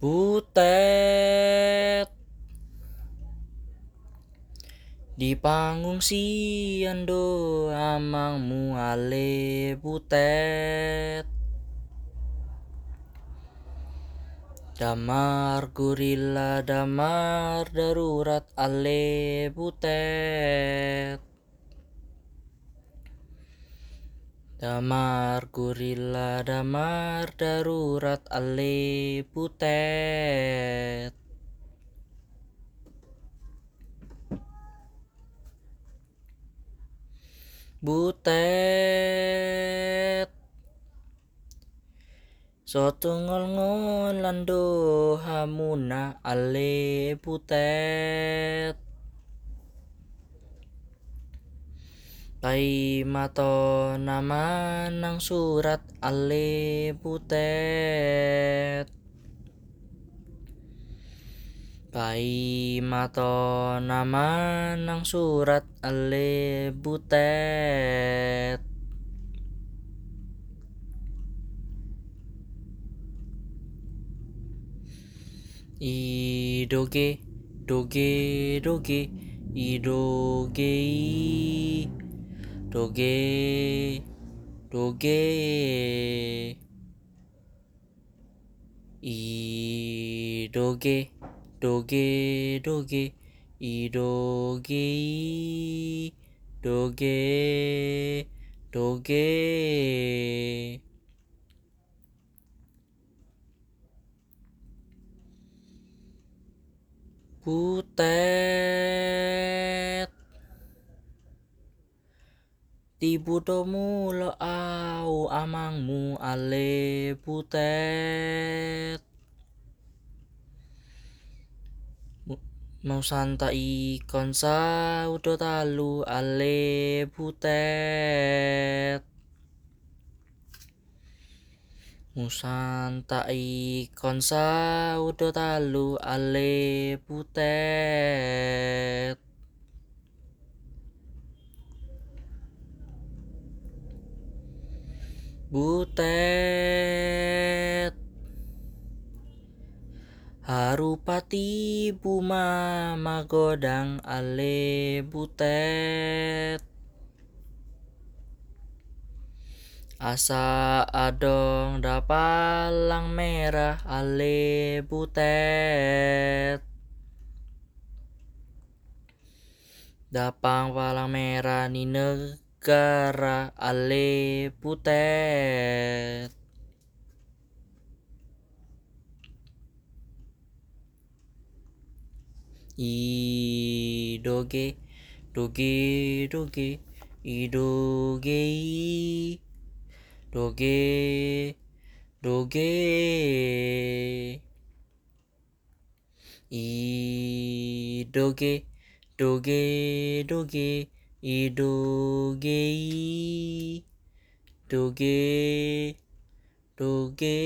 Butet. Di pangungsian do amangmu ale butet. Damar gurila damar darurat ale butet Damar gurila damar darurat ale Butet. Soto ngol lando hamuna ale putet Pai mato nama nang surat ale putet Pai mato nama nang surat ale butet I doge doge doge i doge i doge doge i doge doge doge i doge doge doge putet Tibudomu lo au amangmu ale putet. Mau santa ikon sa udo talu ale putet. Musanta ikon sa udo talu ale putet Butet. Harupati Buma Magodang Ale Butet. Asa adong dapalang merah Ale Butet. Dapang palang merah ni negara ale putet. I doge doge doge i doge i doge. Doge i doge doge doge idogei doge doge